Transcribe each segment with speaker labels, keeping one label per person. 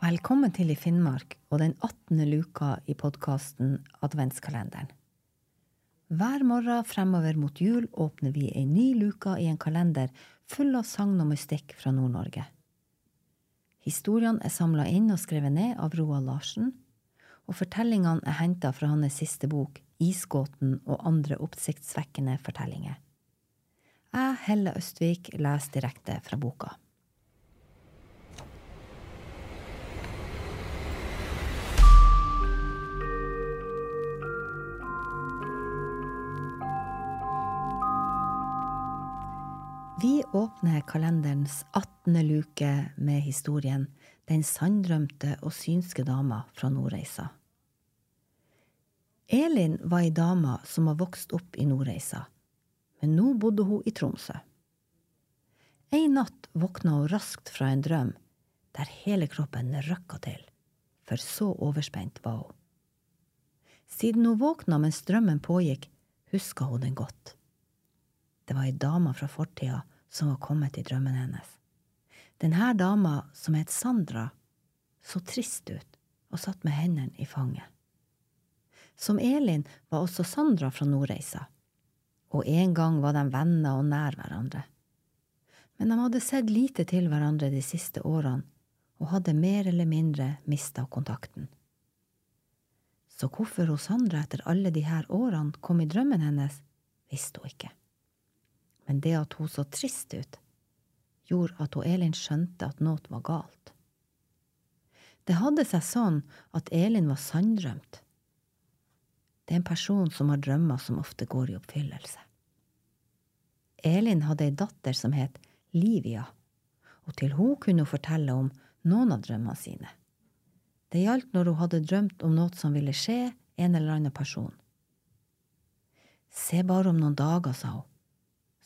Speaker 1: Velkommen til I Finnmark og den 18. luka i podkasten Adventskalenderen. Hver morgen fremover mot jul åpner vi ei ny luke i en kalender full av sagn og mystikk fra Nord-Norge. Historiene er samla inn og skrevet ned av Roald Larsen, og fortellingene er henta fra hans siste bok, Isgåten og andre oppsiktsvekkende fortellinger. Jeg, Helle Østvik, leser direkte fra boka. Vi åpner kalenderens 18. luke med historien Den sanndrømte og synske dama fra Nordreisa. Elin var ei dame som har vokst opp i Nordreisa, men nå bodde hun i Tromsø. En natt våkna hun raskt fra en drøm der hele kroppen røkka til, for så overspent var hun. Siden hun våkna mens drømmen pågikk, huska hun den godt. Det var ei dame fra fortida som var kommet i drømmen hennes. Denne dama, som het Sandra, så trist ut og satt med hendene i fanget. Som Elin var også Sandra fra Nordreisa, og en gang var de venner og nær hverandre. Men de hadde sett lite til hverandre de siste årene og hadde mer eller mindre mista kontakten. Så hvorfor hun Sandra etter alle de her årene kom i drømmen hennes, visste hun ikke men det at hun så trist ut, gjorde at hun Elin skjønte at noe var galt. Det hadde seg sånn at Elin var sanndrømt. Det er en person som har drømmer som ofte går i oppfyllelse. Elin hadde ei datter som het Livia, og til hun kunne hun fortelle om noen av drømmene sine. Det gjaldt når hun hadde drømt om noe som ville skje en eller annen person. Se bare om noen dager, sa hun,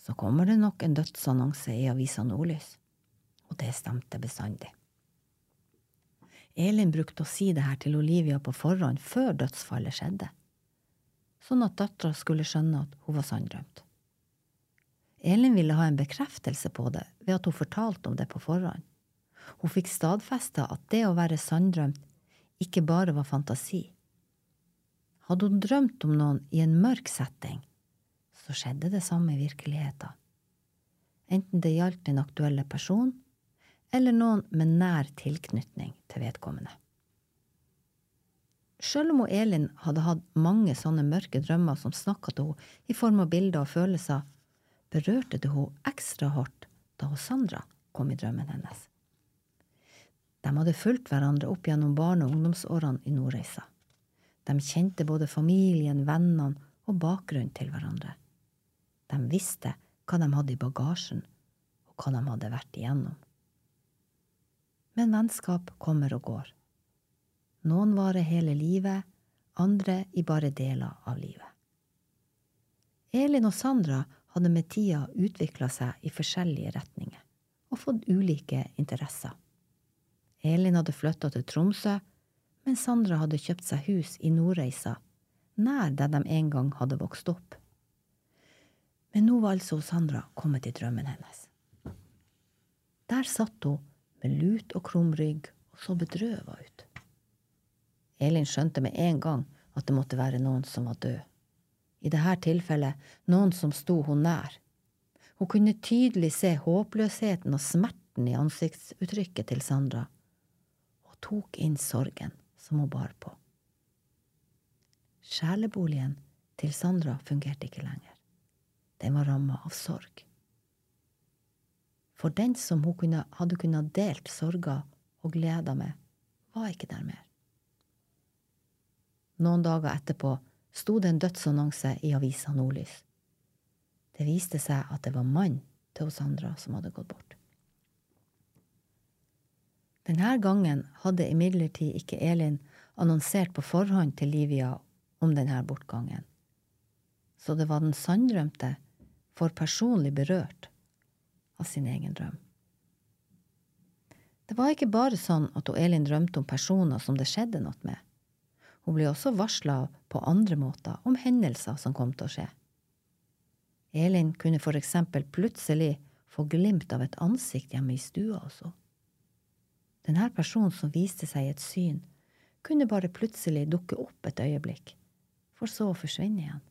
Speaker 1: så kommer det nok en dødsannonse i avisa Nordlys. Og det stemte bestandig. Elin brukte å si det her til Olivia på forhånd før dødsfallet skjedde, sånn at dattera skulle skjønne at hun var sanndrømt. Elin ville ha en bekreftelse på det ved at hun fortalte om det på forhånd. Hun fikk stadfesta at det å være sanndrømt ikke bare var fantasi. Hadde hun drømt om noen i en mørk setting, så skjedde det samme i virkeligheten. Enten det gjaldt den aktuelle personen, eller noen med nær tilknytning til vedkommende. Sjøl om Elin hadde hatt mange sånne mørke drømmer som snakka til henne i form av bilder og følelser, berørte det henne ekstra hardt da hun Sandra kom i drømmen hennes. De hadde fulgt hverandre opp gjennom barne- og ungdomsårene i Nordreisa. De kjente både familien, vennene og bakgrunnen til hverandre. De visste hva de hadde i bagasjen, og hva de hadde vært igjennom. Men vennskap kommer og går. Noen varer hele livet, andre i bare deler av livet. Elin og Sandra hadde med tida utvikla seg i forskjellige retninger og fått ulike interesser. Elin hadde flytta til Tromsø, mens Sandra hadde kjøpt seg hus i Nordreisa, nær der de en gang hadde vokst opp. Men nå var altså Sandra kommet i drømmen hennes. Der satt hun med lut og krum rygg og så bedrøva ut. Elin skjønte med en gang at det måtte være noen som var død. I dette tilfellet noen som sto hun nær. Hun kunne tydelig se håpløsheten og smerten i ansiktsuttrykket til Sandra, og tok inn sorgen som hun bar på. Sjeleboligen til Sandra fungerte ikke lenger den var ramma av sorg. For den som hun kunne, hadde kunnet delt sorger og gleder med, var ikke der mer. Noen dager etterpå sto det en dødsannonse i avisa Nordlys. Det viste seg at det var mannen til Sandra som hadde gått bort. Denne gangen hadde imidlertid ikke Elin annonsert på forhånd til Livia om denne bortgangen, så det var den sanndrømte for personlig berørt av sin egen drøm. Det var ikke bare sånn at Elin drømte om personer som det skjedde noe med. Hun ble også varsla på andre måter om hendelser som kom til å skje. Elin kunne for eksempel plutselig få glimt av et ansikt hjemme i stua også. Denne personen som viste seg i et syn, kunne bare plutselig dukke opp et øyeblikk, for så å forsvinne igjen.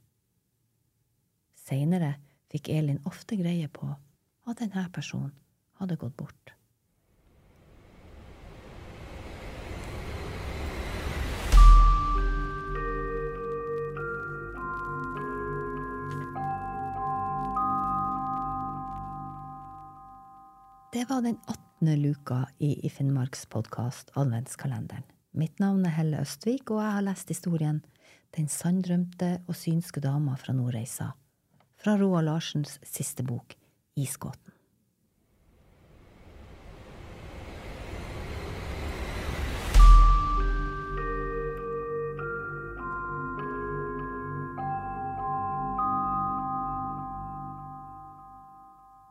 Speaker 1: Seinere fikk Elin ofte greie på at denne personen hadde gått bort. Det var den 18. luka i, Finnmarks podkast Adventskalenderen. Mitt navn er Helle Østvik, og jeg har lest historien Den sanndrømte og synske dama fra Nordreisa, fra Roald Larsens siste bok, Isgåten.